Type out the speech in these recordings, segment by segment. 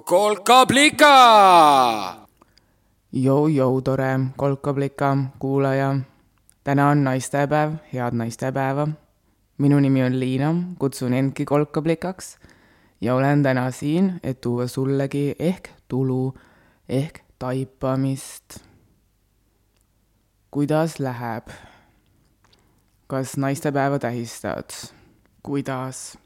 kolkablika. Jou-jou, tore kolkablika kuulaja. täna on naistepäev, head naistepäeva. minu nimi on Liina, kutsun endki kolkablikaks ja olen täna siin, et tuua sullegi ehk tulu ehk taipamist. kuidas läheb? kas naistepäeva tähistad? kuidas?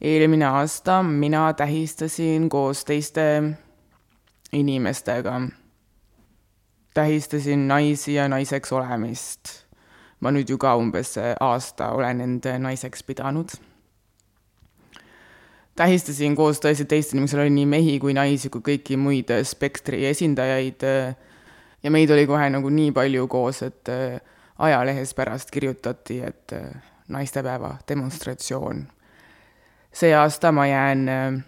Eelmine aasta mina tähistasin koos teiste inimestega. tähistasin naisi ja naiseks olemist. ma nüüd ju ka umbes aasta olen end naiseks pidanud. tähistasin koos tõesti teiste inimestega, oli nii mehi kui naisi kui kõiki muid spektri esindajaid. ja meid oli kohe nagu nii palju koos, et ajalehes pärast kirjutati, et naistepäeva demonstratsioon see aasta ma jään äh,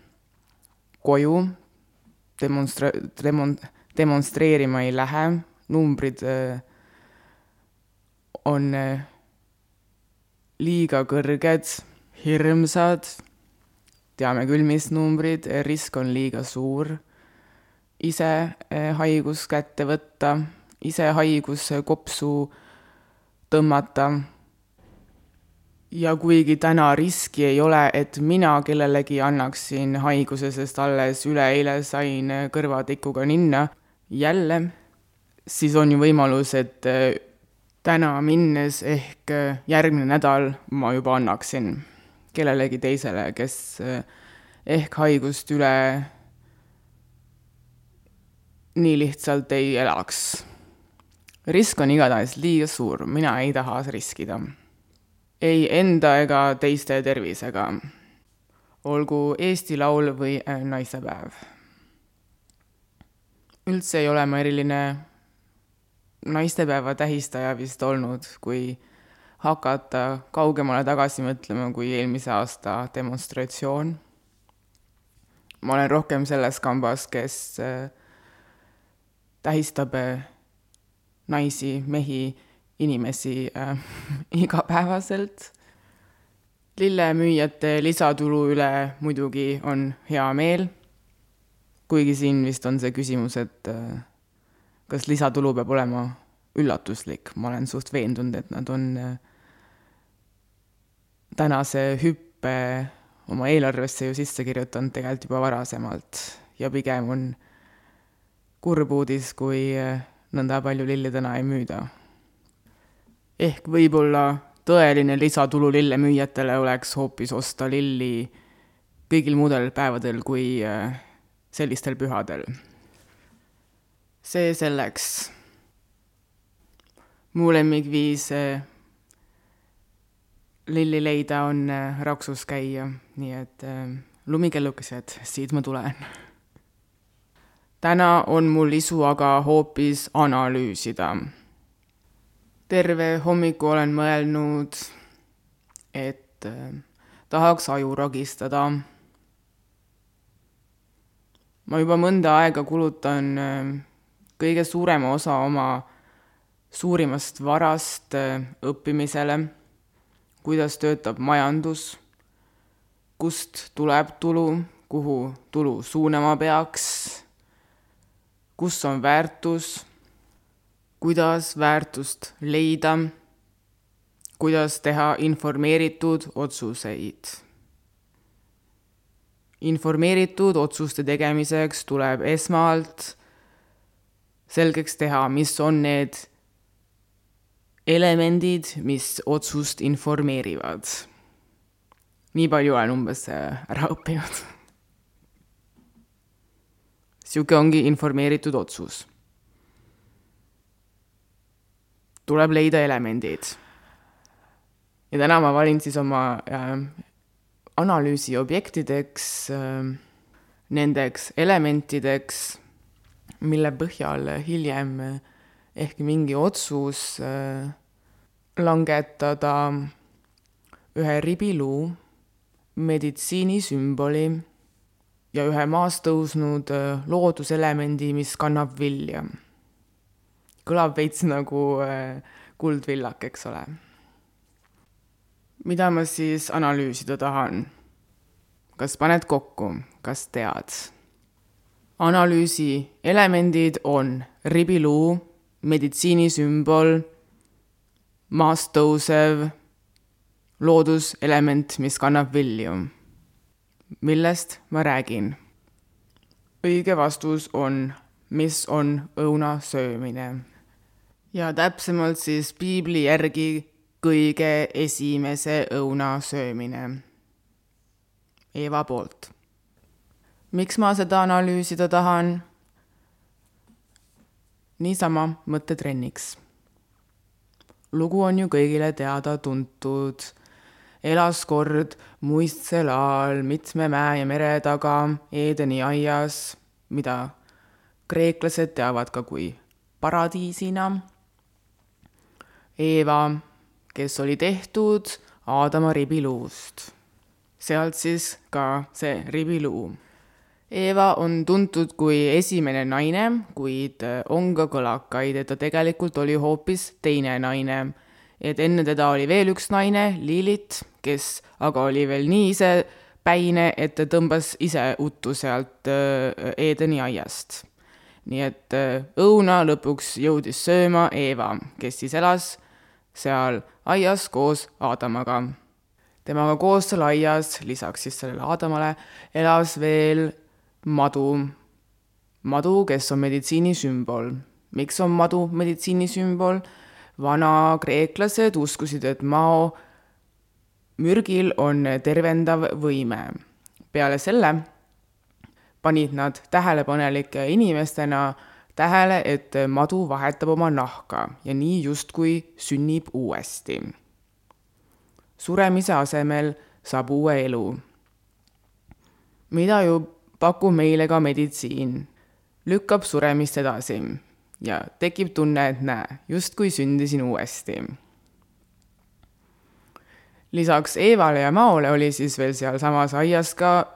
koju, demonstra-, demon-, demonstreerima ei lähe, numbrid äh, on äh, liiga kõrged, hirmsad, teame küll, mis numbrid, risk on liiga suur, ise haigus kätte võtta, ise haiguskopsu tõmmata ja kuigi täna riski ei ole, et mina kellelegi annaksin haiguse, sest alles üleeile sain kõrvatikuga ninna jälle, siis on ju võimalus, et äh, täna minnes ehk äh, järgmine nädal ma juba annaksin kellelegi teisele, kes äh, ehk haigust üle nii lihtsalt ei elaks. risk on igatahes liiga suur, mina ei taha riskida ei enda ega teiste tervisega. olgu Eesti Laul või äh, naistepäev. üldse ei ole ma eriline naistepäeva tähistaja vist olnud, kui hakata kaugemale tagasi mõtlema kui eelmise aasta demonstratsioon. ma olen rohkem selles kambas, kes äh, tähistab äh, naisi, mehi inimesi äh, igapäevaselt. lillemüüjate lisatulu üle muidugi on hea meel, kuigi siin vist on see küsimus, et äh, kas lisatulu peab olema üllatuslik, ma olen suht veendunud, et nad on äh, tänase hüppe oma eelarvesse ju sisse kirjutanud tegelikult juba varasemalt. Ja pigem on kurb uudis, kui äh, nõnda palju lilli täna ei müüda ehk võib-olla tõeline lisatulu lillemüüjatele oleks hoopis osta lilli kõigil muudel päevadel kui äh, sellistel pühadel. see selleks. mu lemmikviis äh, lilli leida on äh, raksus käia, nii et lumikellukesed, siit ma tulen. täna on mul isu aga hoopis analüüsida terve hommiku olen mõelnud, et äh, tahaks aju ragistada. ma juba mõnda aega kulutan äh, kõige suurema osa oma suurimast varast äh, õppimisele, kuidas töötab majandus, kust tuleb tulu, kuhu tulu suunama peaks, kus on väärtus kuidas väärtust leida, kuidas teha informeeritud otsuseid. informeeritud otsuste tegemiseks tuleb esmalt selgeks teha, mis on need elemendid, mis otsust informeerivad. nii palju olen umbes ära õppinud. niisugune ongi informeeritud otsus tuleb leida elemendid. ja täna ma valin siis oma äh, analüüsi objektideks äh, nendeks elementideks, mille põhjal hiljem ehk mingi otsus äh, langetada ühe ribiluu, meditsiinisümboli ja ühe maast tõusnud äh, looduselemendi, mis kannab vilja kõlab veits nagu äh, kuldvillak, eks ole. mida ma siis analüüsida tahan? kas paned kokku, kas tead? analüüsi elemendid on ribiluu, meditsiinisümbol, maast tõusev looduselement, mis kannab vilju. millest ma räägin? õige vastus on, mis on õuna söömine. Ja täpsemalt siis piibli järgi kõige esimese õuna söömine Eeva poolt. miks ma seda analüüsida tahan? niisama mõttetrenniks. lugu on ju kõigile teada-tuntud. elas kord muistsel ajal mitme mäe ja mere taga Eedeni aias, mida kreeklased teavad ka kui paradiisina. Eeva, kes oli tehtud Aadama ribiluust sealt siis ka see ribiluu. Eeva on tuntud kui esimene naine, kuid äh, on ka kõlakaid, et ta tegelikult oli hoopis teine naine. et enne teda oli veel üks naine, Lilit, kes aga oli veel nii ise päine, et ta tõmbas ise uttu sealt äh, Edeni aiast. nii et äh, õuna lõpuks jõudis sööma Eeva, kes siis elas seal aias koos Aadamaga temaga koos seal aias, lisaks siis sellele Aadamale, elas veel madu. madu, kes on meditsiinisümbol. miks on madu meditsiinisümbol? vanakreeklased uskusid, et mao mürgil on tervendav võime. peale selle panid nad tähelepanelike inimestena tähele, et madu vahetab oma nahka ja nii justkui sünnib uuesti suremise asemel saab uue elu. mida ju pakub meile ka meditsiin, lükkab suremist edasi ja tekib tunne, et näe, justkui sündisin uuesti. lisaks Eevale ja Maole oli siis veel sealsamas aias ka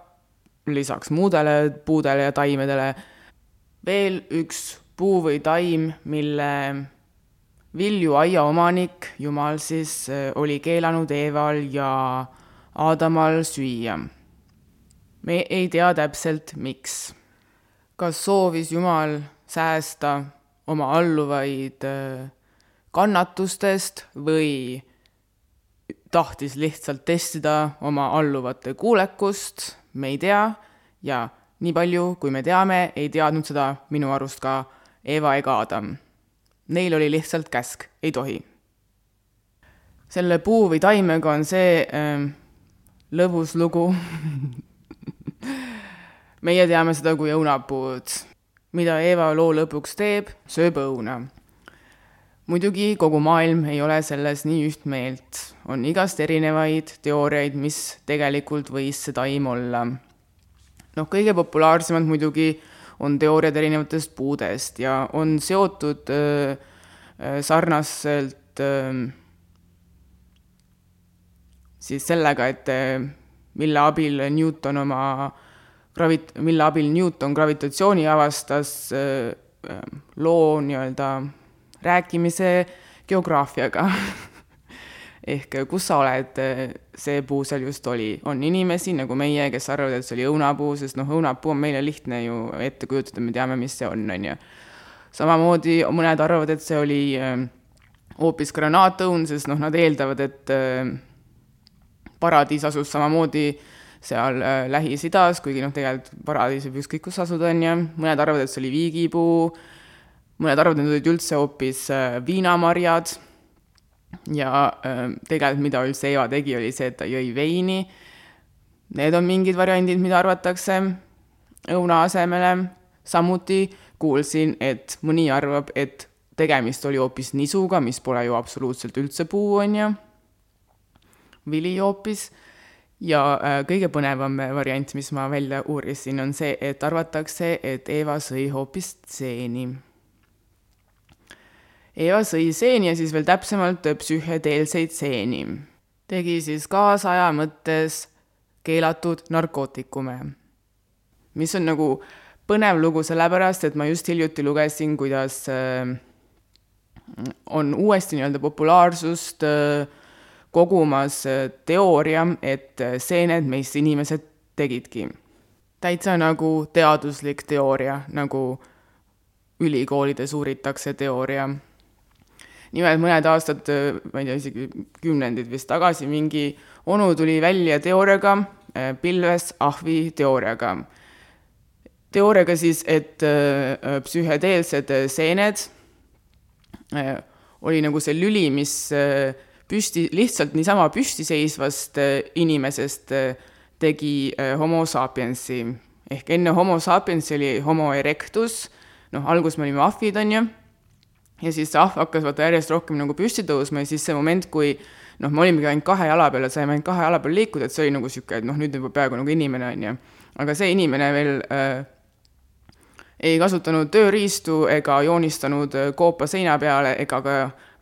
lisaks muudele puudele ja taimedele veel üks puu või taim, mille Vilju aiaomanik, Jumal siis, äh, oli keelanud Eeval ja Aadamal süüa. me ei tea täpselt, miks. kas soovis Jumal säästa oma alluvaid äh, kannatustest või tahtis lihtsalt testida oma alluvate kuulekust, me ei tea ja nii palju, kui me teame, ei teadnud seda minu arust ka Eva ega Adam Neil oli lihtsalt käsk, ei tohi. selle puu või taimega on see äh, lõbus lugu meie teame seda kui õunapuud. mida Eeva loo lõpuks teeb, sööb õuna. muidugi kogu maailm ei ole selles nii üht meelt, on igast erinevaid teooriaid, mis tegelikult võis see taim olla. Noh, kõige populaarsemad muidugi on teooriad erinevatest puudest ja on seotud äh, sarnaselt äh, siis sellega, et mille abil Newton oma gravit-, mille abil Newton gravitatsiooni avastas äh loo nii-öelda rääkimise geograafiaga ehk kus sa oled, see puu seal just oli. on inimesi nagu meie, kes arvavad, et see oli õunapuu, sest noh, õunapuu on meile lihtne ju ette kujutada, me teame, mis see on, on ju. samamoodi mõned arvavad, et see oli äh, hoopis granaatõun, sest noh, nad eeldavad, et äh, paradiis asus samamoodi seal äh, Lähis-Idas, kuigi noh, tegelikult paradiis võib ükskõik kus asuda, on ju, mõned arvavad, et see oli viigipuu, mõned arvavad, et need olid üldse hoopis viinamarjad ja tegelikult, mida üldse Eva tegi, oli see, et ta jõi veini. Need on mingid variandid, mida arvatakse õuna asemele. samuti kuulsin, et mõni arvab, et tegemist oli hoopis nisuga, mis pole ju absoluutselt üldse puu, on ju. vili hoopis. ja kõige põnevam variant, mis ma välja uurisin, on see, et arvatakse, et Eva sõi hoopis tseeni Eva sõi seeni ja siis veel täpsemalt psühhedeelseid seeni. tegi siis kaasaja mõttes keelatud narkootikume. mis on nagu põnev lugu, sellepärast et ma just hiljuti lugesin, kuidas äh, on uuesti nii-öelda populaarsust äh, kogumas äh, teooria, et seened meist inimesed tegidki. täitsa nagu teaduslik teooria, nagu ülikoolides uuritakse teooria. Nimelt mõned aastad, ma ei tea, isegi kümnendid vist tagasi, mingi onu tuli välja teooriaga, pilves ahvi teooriaga. teooriaga siis, et psühhedeelsed seened oli nagu see lüli, mis püsti, lihtsalt niisama püstiseisvast inimesest tegi homo sapiensi. ehk enne homo sapiensi oli homo erectus, noh, alguses me olime ahvid, on ju, ja siis see ahv hakkas vaata järjest rohkem nagu püsti tõusma ja siis see moment, kui noh, me olimegi ainult kahe jala peal ja saime ainult kahe jala peal liikuda, et see oli nagu niisugune, et noh, nüüd juba peaaegu nagu inimene, on ju. aga see inimene veel äh, ei kasutanud tööriistu ega joonistanud koopa seina peale ega ka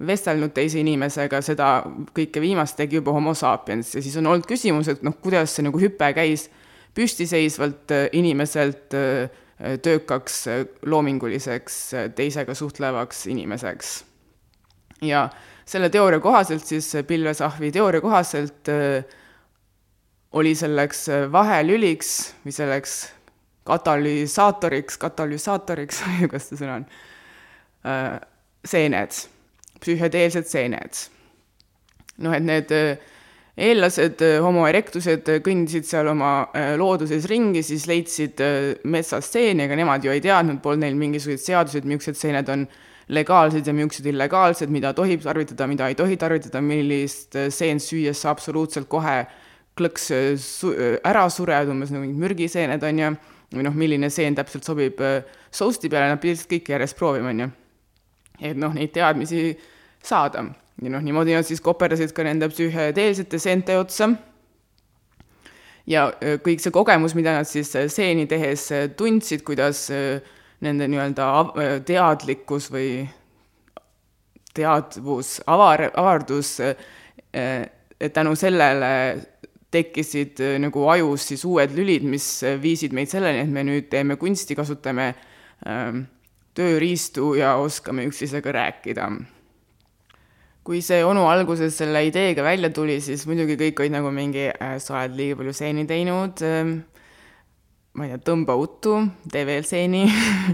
vestelnud teise inimesega, seda kõike viimast tegi juba homo sapiens ja siis on olnud küsimus, et noh, kuidas see nagu hüpe käis püstiseisvalt inimeselt töökaks, loominguliseks, teisega suhtlevaks inimeseks. ja selle teooria kohaselt siis, pilvesahvi teooria kohaselt oli selleks vahelüliks või selleks katalüsaatoriks, katalüsaatoriks, kas see sõna on, seened, psühhedeelsed seened. noh, et need eellased, homo erectused kõndisid seal oma looduses ringi, siis leidsid metsas seeni, aga nemad ju ei teadnud, polnud neil mingisuguseid seaduseid, millised seened on legaalsed ja millised illegaalsed, mida tohib tarvitada, mida ei tohi tarvitada, millist seent süües sa absoluutselt kohe klõks ära sured, umbes nagu mingid mürgiseened, on ju või noh, milline seen täpselt sobib sousti peale, nad pidid kõike järjest proovima, on ju. et noh, neid teadmisi saada. Ja noh, niimoodi nad siis koperdasid ka nende psühhedeelsete seente otsa. ja kõik see kogemus, mida nad siis seeni tehes tundsid, kuidas nende nii-öelda teadlikkus või teadvus, avar, avardus tänu sellele tekkisid nagu ajus siis uued lülid, mis viisid meid selleni, et me nüüd teeme kunsti, kasutame tööriistu ja oskame üksteisega rääkida. Kui see onu alguses selle ideega välja tuli, siis muidugi kõik olid nagu mingi äh,, sa oled liiga palju seeni teinud äh,, ma ei tea, tõmba uttu, tee veel seeni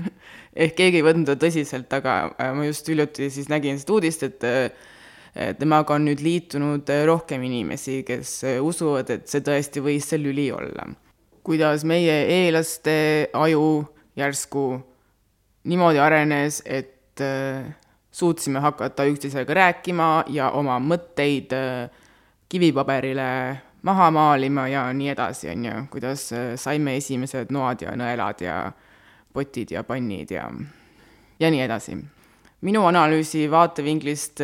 ehk keegi ei võtnud teda tõsiselt, aga äh, ma just hiljuti siis nägin seda uudist, et äh, temaga on nüüd liitunud rohkem inimesi, kes usuvad, et see tõesti võis see lüli olla. kuidas meie eelaste aju järsku niimoodi arenes, et suutsime hakata üksteisega rääkima ja oma mõtteid kivipaberile maha maalima ja nii edasi, on ju, kuidas saime esimesed noad ja nõelad ja potid ja pannid ja, ja nii edasi. minu analüüsi vaatevinklist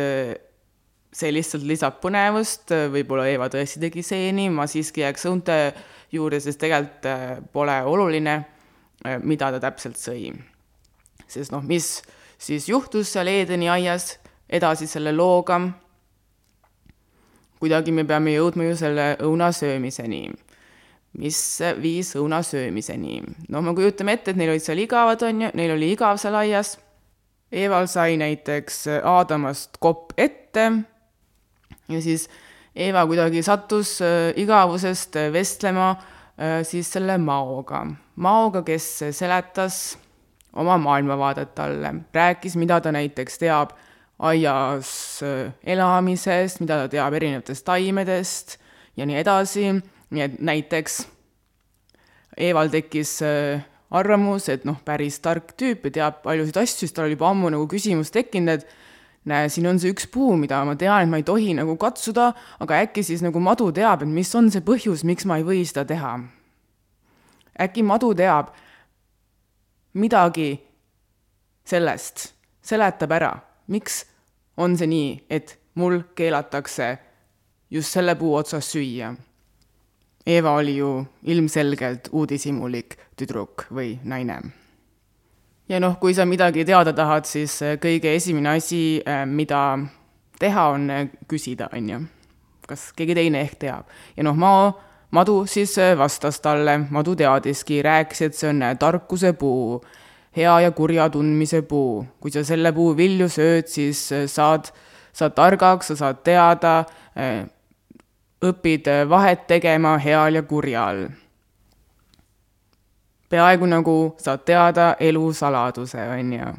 see lihtsalt lisab põnevust, võib-olla Eeva tõesti tegi seeni, ma siiski jääks õunte juurde, sest tegelikult äh, pole oluline, äh, mida ta täpselt sõi. sest noh, mis siis juhtus seal Eedeni aias edasi selle looga, kuidagi me peame jõudma ju selle õuna söömiseni. mis viis õuna söömiseni? no me kujutame ette, et neil olid seal igavad, on ju, neil oli igav seal aias, Eeval sai näiteks Aadamast kopp ette ja siis Eeva kuidagi sattus äh, igavusest äh, vestlema äh, siis selle Maoga. Maoga, kes seletas oma maailmavaadet talle, rääkis, mida ta näiteks teab aias elamisest, mida ta teab erinevatest taimedest ja nii edasi, nii et näiteks Eeval tekkis arvamus, et noh, päris tark tüüp ja teab paljusid asju, siis tal oli juba ammu nagu küsimus tekkinud, et näe, siin on see üks puu, mida ma tean, et ma ei tohi nagu katsuda, aga äkki siis nagu madu teab, et mis on see põhjus, miks ma ei või seda teha. äkki madu teab midagi sellest, seletab ära, miks on see nii, et mul keelatakse just selle puu otsas süüa. Eeva oli ju ilmselgelt uudishimulik tüdruk või naine ja noh, kui sa midagi teada tahad, siis äh, kõige esimene asi, äh, mida teha, on äh, küsida, on ju. kas keegi teine ehk teab. ja noh, ma, Madu siis vastas talle, Madu teadiski, rääkis, et see on tarkuse puu, hea ja kurja tundmise puu. kui sa selle puu vilju sööd, siis saad, saad targaks, sa saad teada, õpid vahet tegema heal ja kurjal peaaegu nagu saad teada elu saladuse, on ju.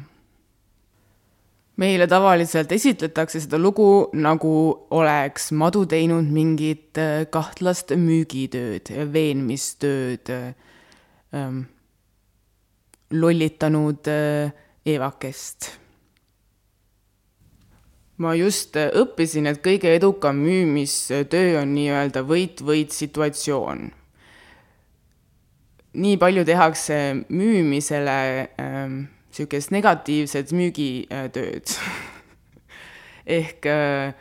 Meile tavaliselt esitletakse seda lugu, nagu oleks madu teinud mingit äh, kahtlast müügitööd, veenmistööd ähm,, lollitanud äh, Evakest ma just äh, õppisin, et kõige edukam müümistöö on nii-öelda võit-võit situatsioon. nii palju tehakse müümisele niisugust negatiivset müügitööd ehk äh,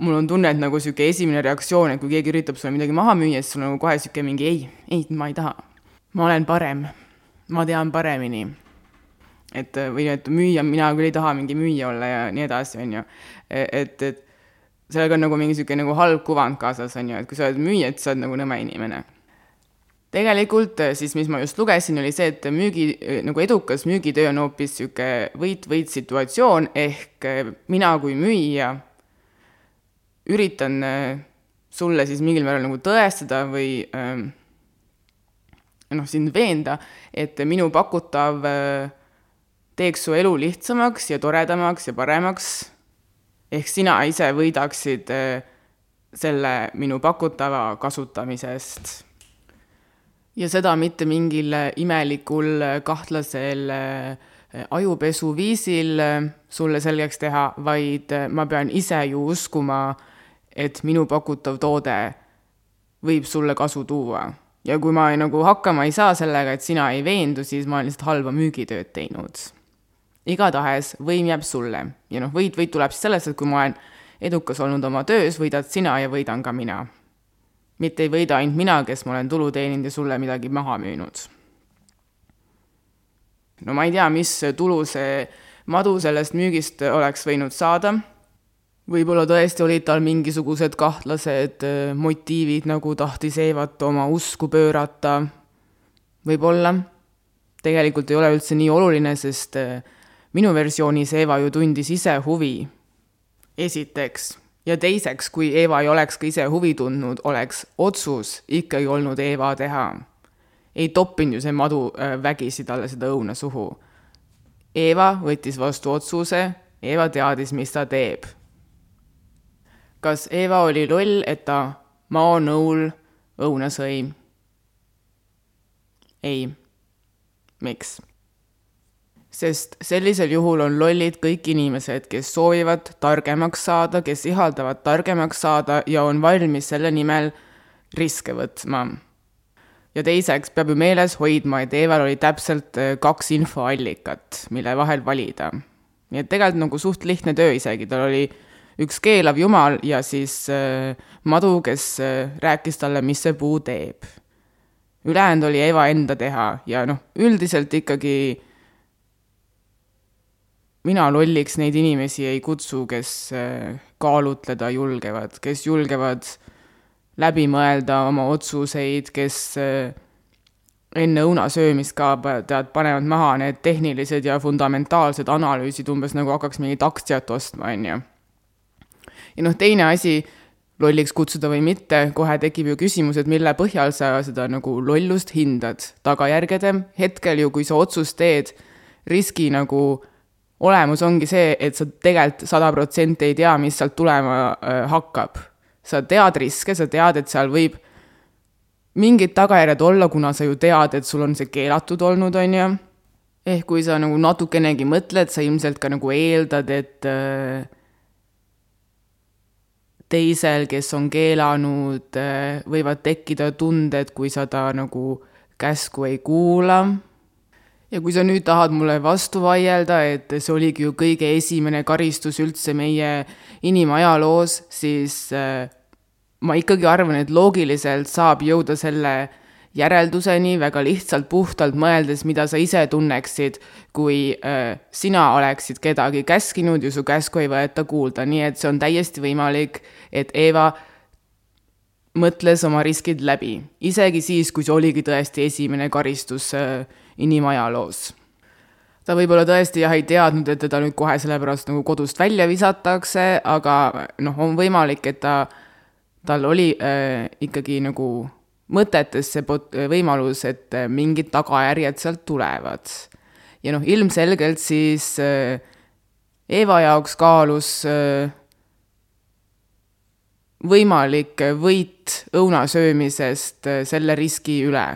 mul on tunne, et nagu niisugune esimene reaktsioon, et kui keegi üritab sulle midagi maha müüa, siis sul on nagu kohe niisugune mingi ei, ei, ma ei taha. ma olen parem, ma tean paremini et või et müüja, mina küll ei taha mingi müüja olla ja nii edasi, on ju. E, et, et sellega on nagu mingi niisugune nagu halb kuvand kaasas, on ju, et kui sa oled müüja, et sa oled nagu nõme inimene. Tegelikult siis, mis ma just lugesin, oli see, et müügi, nagu edukas müügitöö on hoopis niisugune võit-võit situatsioon, ehk mina kui müüja üritan sulle siis mingil määral nagu tõestada või noh, sind veenda, et minu pakutav äh, teeks su elu lihtsamaks ja toredamaks ja paremaks, ehk sina ise võidaksid äh, selle minu pakutava kasutamisest. Ja seda mitte mingil imelikul kahtlasel äh, ajupesuviisil äh, sulle selgeks teha, vaid ma pean ise ju uskuma, et minu pakutav toode võib sulle kasu tuua. ja kui ma ei, nagu hakkama ei saa sellega, et sina ei veendu, siis ma olen lihtsalt halba müügitööd teinud igatahes võim jääb sulle ja noh, võit, võit tuleb siis sellest, et kui ma olen edukas olnud oma töös, võidad sina ja võidan ka mina. Mitte ei võida ainult mina, kes ma olen tulu teeninud ja sulle midagi maha müünud. no ma ei tea, mis tulu see madu sellest müügist oleks võinud saada. võib-olla tõesti olid tal mingisugused kahtlased äh, motiivid, nagu tahtis Eevat oma usku pöörata. võib-olla. tegelikult ei ole üldse nii oluline, sest äh, minu versioonis Eeva ju tundis ise huvi. esiteks ja teiseks, kui Eeva ei oleks ka ise huvi tundnud, oleks otsus ikkagi olnud Eeva teha. ei toppinud ju see madu äh, vägisi talle seda õuna suhu. Eeva võttis vastu otsuse, Eeva teadis, mis ta teeb. kas Eeva oli loll, et ta maonõul õuna sõi? ei. miks? Sest sellisel juhul on lollid kõik inimesed, kes soovivad targemaks saada, kes ihaldavad targemaks saada ja on valmis selle nimel riske võtma. ja teiseks peab ju meeles hoidma, et Eeval oli täpselt äh, kaks infoallikat, mille vahel valida. nii et tegelikult nagu suht lihtne töö isegi, tal oli üks keelav jumal ja siis äh, madu, kes äh, rääkis talle, mis see puu teeb. ülejäänud oli Eva enda teha ja noh, üldiselt ikkagi mina lolliks neid inimesi ei kutsu, kes äh, kaalutleda julgevad, kes julgevad läbi mõelda oma otsuseid, kes äh, enne õuna söömist ka tead, panevad maha need tehnilised ja fundamentaalsed analüüsid, umbes nagu hakkaks mingit aktsiat ostma, on ju. ja noh, teine asi, lolliks kutsuda või mitte, kohe tekib ju küsimus, et mille põhjal sa seda nagu lollust hindad. tagajärgede hetkel ju, kui sa otsust teed, riski nagu olemus ongi see, et sa tegelikult sada protsenti ei tea, mis sealt tulema hakkab. sa tead riske, sa tead, et seal võib mingid tagajärjed olla, kuna sa ju tead, et sul on see keelatud olnud, on ju. ehk kui sa nagu natukenegi mõtled, sa ilmselt ka nagu eeldad, et teisel, kes on keelanud, võivad tekkida tunded, kui sa ta nagu käsku ei kuula ja kui sa nüüd tahad mulle vastu vaielda, et see oligi ju kõige esimene karistus üldse meie inimajaloos, siis äh, ma ikkagi arvan, et loogiliselt saab jõuda selle järelduseni väga lihtsalt puhtalt mõeldes, mida sa ise tunneksid, kui äh, sina oleksid kedagi käskinud ja su käsku ei võeta kuulda, nii et see on täiesti võimalik, et Eva mõtles oma riskid läbi, isegi siis, kui see oligi tõesti esimene karistus äh, inimajaloos. ta võib-olla tõesti jah, ei teadnud, et teda nüüd kohe sellepärast nagu kodust välja visatakse, aga noh, on võimalik, et ta, tal oli äh, ikkagi nagu mõtetesse pot-, võimalus, et mingid tagajärjed sealt tulevad. ja noh, ilmselgelt siis Eva jaoks kaalus võimalik võit õuna söömisest selle riski üle.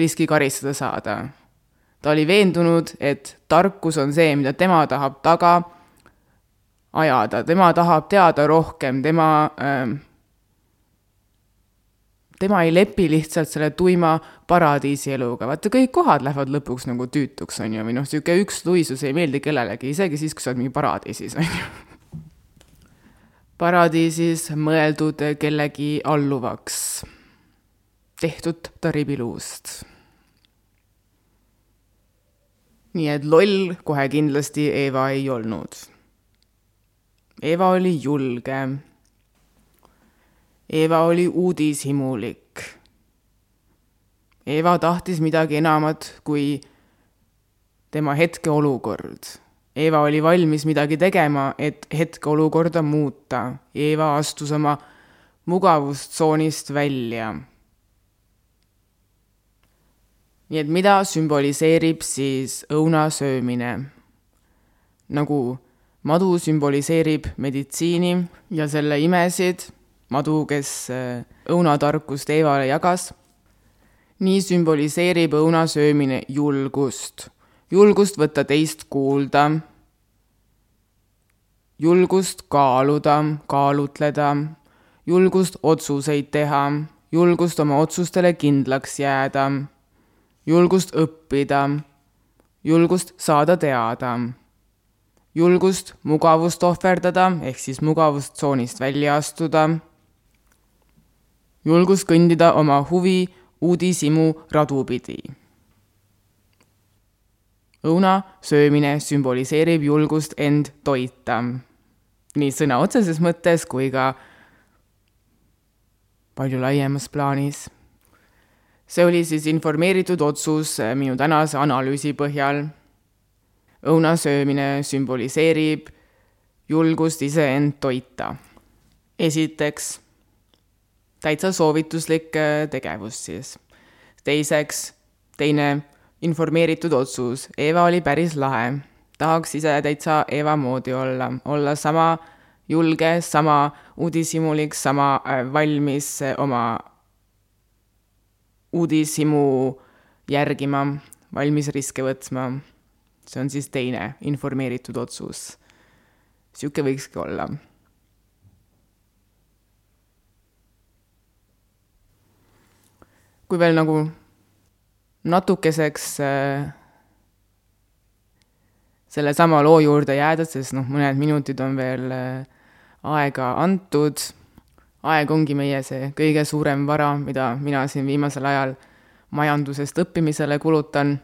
riski karistada saada. Ta oli veendunud, et tarkus on see, mida tema tahab taga ajada, tema tahab teada rohkem, tema äh, tema ei lepi lihtsalt selle tuima paradiisi eluga, vaata kõik kohad lähevad lõpuks nagu tüütuks, on ju, või noh, niisugune üksluisus ei meeldi kellelegi, isegi siis, kui sa oled mingi paradiisis, on ju. Paradiisis mõeldud kellegi alluvaks, tehtud taribiluust nii et loll kohe kindlasti Eva ei olnud. Eva oli julge. Eva oli uudishimulik. Eva tahtis midagi enamat kui tema hetkeolukord. Eva oli valmis midagi tegema, et hetkeolukorda muuta. Eva astus oma mugavustsoonist välja nii et mida sümboliseerib siis õuna söömine? nagu madu sümboliseerib meditsiini ja selle imesid, madu, kes äh, õunatarkust Eevale jagas, nii sümboliseerib õuna söömine julgust, julgust võtta teist kuulda, julgust kaaluda, kaalutleda, julgust otsuseid teha, julgust oma otsustele kindlaks jääda julgust õppida, julgust saada teada, julgust mugavust ohverdada ehk siis mugavustsoonist välja astuda, julgust kõndida oma huvi uudishimu radu pidi. Õuna söömine sümboliseerib julgust end toita, nii sõna otseses mõttes kui ka palju laiemas plaanis see oli siis informeeritud otsus minu tänase analüüsi põhjal. õuna söömine sümboliseerib julgust iseend toita. esiteks, täitsa soovituslik tegevus siis. teiseks, teine informeeritud otsus, Eva oli päris lahe. tahaks ise täitsa Eva moodi olla, olla sama julge, sama uudishimulik, sama äh, valmis oma uudishimu järgima, valmis riske võtma. see on siis teine informeeritud otsus. niisugune võikski olla. kui veel nagu natukeseks äh, sellesama loo juurde jääda, sest noh, mõned minutid on veel äh, aega antud. Aeg ongi meie see kõige suurem vara, mida mina siin viimasel ajal majandusest õppimisele kulutan.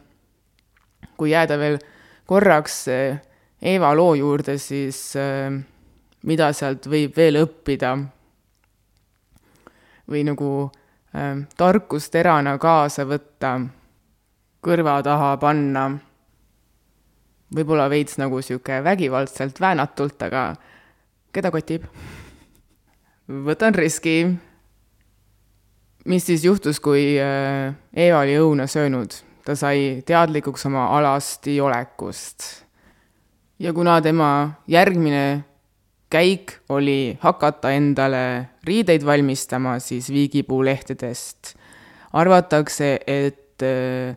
kui jääda veel korraks Eeva loo juurde, siis mida sealt võib veel õppida? Või nagu äh, tarkust erana kaasa võtta, kõrva taha panna, võib-olla veits nagu niisugune vägivaldselt väänatult, aga keda kotib võtan riski. mis siis juhtus, kui äh, Eva oli õuna söönud? ta sai teadlikuks oma alasti olekust. ja kuna tema järgmine käik oli hakata endale riideid valmistama, siis viigipuulehtedest arvatakse, et äh,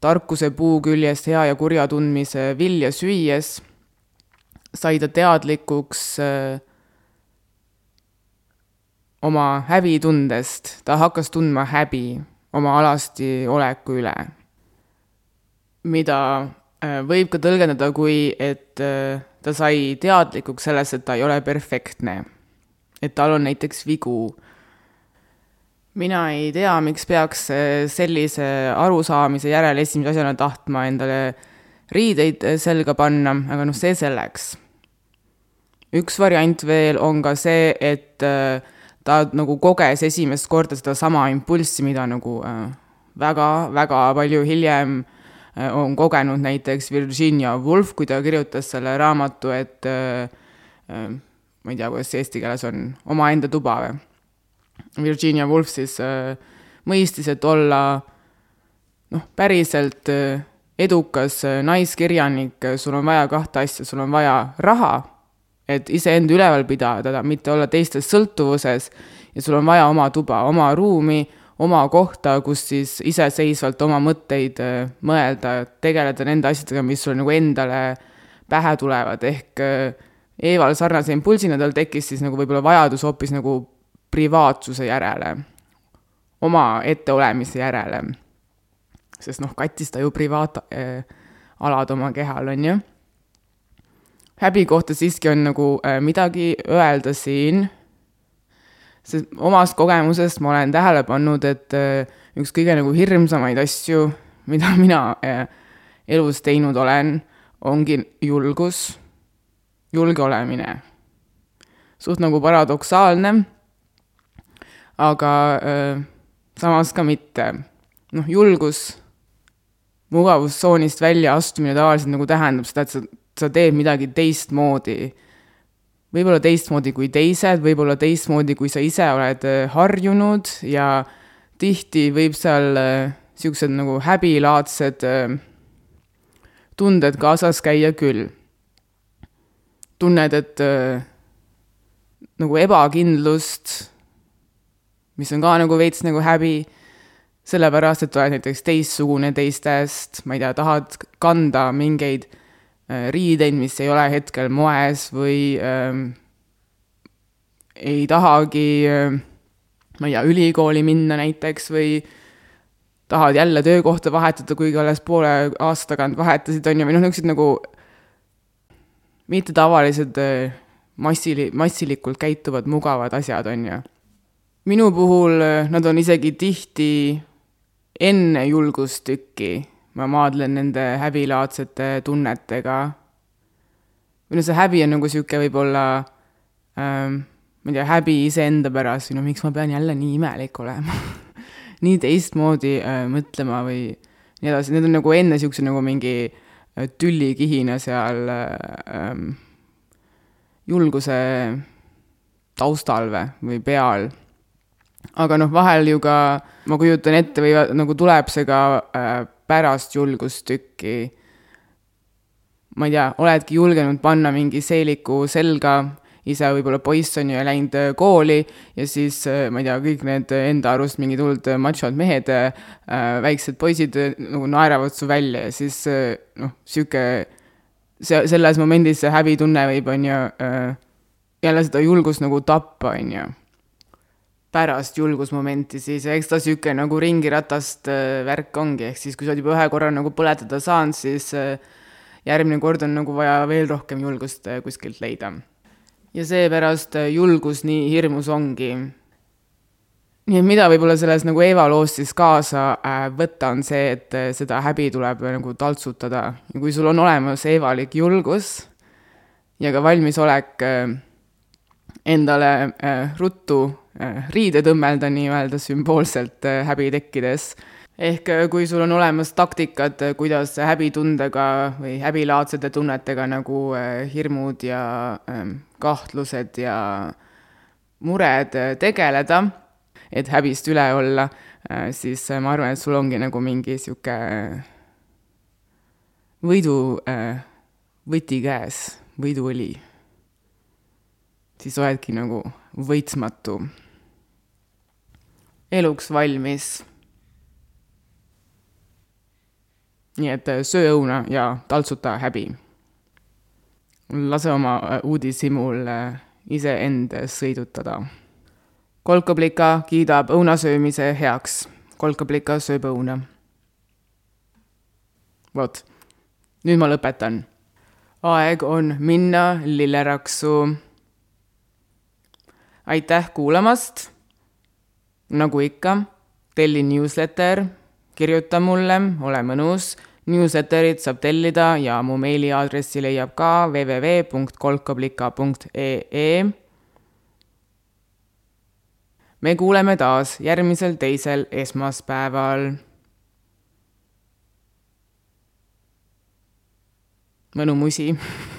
tarkuse puu küljest hea ja kurja tundmise vilja süües sai ta teadlikuks äh, oma häbitundest, ta hakkas tundma häbi oma alasti oleku üle. mida äh, võib ka tõlgendada kui, et äh, ta sai teadlikuks sellest, et ta ei ole perfektne. et tal on näiteks vigu. Mina ei tea, miks peaks äh, sellise arusaamise järel esimese asjana tahtma endale riideid selga panna, aga noh, see selleks. üks variant veel on ka see, et äh, ta nagu koges esimest korda sedasama impulssi, mida nagu väga-väga palju hiljem on kogenud näiteks Virginia Woolf, kui ta kirjutas selle raamatu, et ma ei tea, kuidas see eesti keeles on, omaenda tuba või? Virginia Woolf siis äh, mõistis, et olla noh, päriselt äh, edukas äh, naiskirjanik, sul on vaja kahte asja, sul on vaja raha, et iseenda üleval pidada, mitte olla teistest sõltuvuses ja sul on vaja oma tuba, oma ruumi, oma kohta, kus siis iseseisvalt oma mõtteid mõelda, tegeleda nende asjadega, mis sulle nagu endale pähe tulevad, ehk Eeval sarnase impulsina tal tekkis siis nagu võib-olla vajadus hoopis nagu privaatsuse järele, oma etteolemise järele. sest noh, kattis ta ju privaatalad äh, oma kehal, on ju. häbi kohta siiski on nagu äh, midagi öelda siin, sest omast kogemusest ma olen tähele pannud, et äh, üks kõige nagu hirmsamaid asju, mida mina elus teinud olen, ongi julgus, julge olemine. suht nagu paradoksaalne aga äh, samas ka mitte. noh, julgus, mugavustsoonist välja astumine tavaliselt nagu tähendab seda, et sa, sa teed midagi teistmoodi. võib-olla teistmoodi kui teised, võib-olla teistmoodi, kui sa ise oled harjunud ja tihti võib seal niisugused nagu häbilaadsed tunded kaasas käia küll. tunned, et nagu ebakindlust mis on ka nagu veits nagu häbi, sellepärast et oled näiteks teistsugune teistest, ma ei tea, tahad kanda mingeid äh, riideid, mis ei ole hetkel moes või ähm, ei tahagi äh,, ma ei tea, ülikooli minna näiteks või tahad jälle töökohta vahetada, kuigi alles poole aasta tagant vahetasid, on ju, või noh, niisugused nagu mittetavalised äh, massili-, massilikult käituvad mugavad asjad, on ju minu puhul äh, nad on isegi tihti enne julgustükki, ma maadlen nende häbilaadsete tunnetega. või noh, see häbi on nagu niisugune võib-olla ähm, ma ei tea, häbi iseenda pärast. Või no miks ma pean jälle nii imelik olema? Nii teistmoodi äh, mõtlema või nii edasi, need on nagu enne niisuguse nagu mingi äh, tüllikihina seal äh, ähm, julguse taustal või, või peal aga noh, vahel ju ka, ma kujutan ette, või nagu tuleb see ka äh, pärast julgustükki. ma ei tea, oledki julgenud panna mingi seeliku selga, ise võib-olla poiss on ju läinud äh, kooli ja siis äh, ma ei tea, kõik need enda arust mingid hullud machod mehed äh,, väiksed poisid äh, nagu naeravad su välja ja siis äh, noh, sihuke, see, selles momendis see häbitunne võib, on ju äh,, jälle seda julgust nagu tappa, on ju pärast julgusmomenti, siis eks ta niisugune nagu ringiratast äh, värk ongi, ehk siis kui sa oled juba ühe korra nagu põletada saanud, siis äh, järgmine kord on nagu vaja veel rohkem julgust äh, kuskilt leida. ja seepärast julgus nii hirmus ongi. nii et mida võib-olla selles nagu Eeva loos siis kaasa võtta, on see, et seda häbi tuleb nagu taltsutada ja kui sul on olemas eevalik julgus ja ka valmisolek endale ruttu Äh, riide tõmmelda nii-öelda sümboolselt äh, häbi tekkides. ehk äh, kui sul on olemas taktikad, kuidas häbitundega või häbilaadsete tunnetega nagu hirmud ja ähm, kahtlused ja mured tegeleda, et häbist üle olla, siis ma arvan, et sul ongi nagu mingi sihuke võidu võti käes, võiduõli. siis oledki nagu võitsmatu eluks valmis. nii et äh, söö õuna ja taltsuta häbi. lase oma äh, uudishimul äh, iseend sõidutada. kolkablika kiidab õunasöömise heaks. kolkablika sööb õuna. vot, nüüd ma lõpetan. aeg on minna lilleraksu. aitäh kuulamast nagu ikka, telli newsletter, kirjuta mulle, ole mõnus, newsletterit saab tellida ja mu meiliaadressi leiab ka www.kolkablika.ee. me kuuleme taas järgmisel teisel esmaspäeval. mõnu musi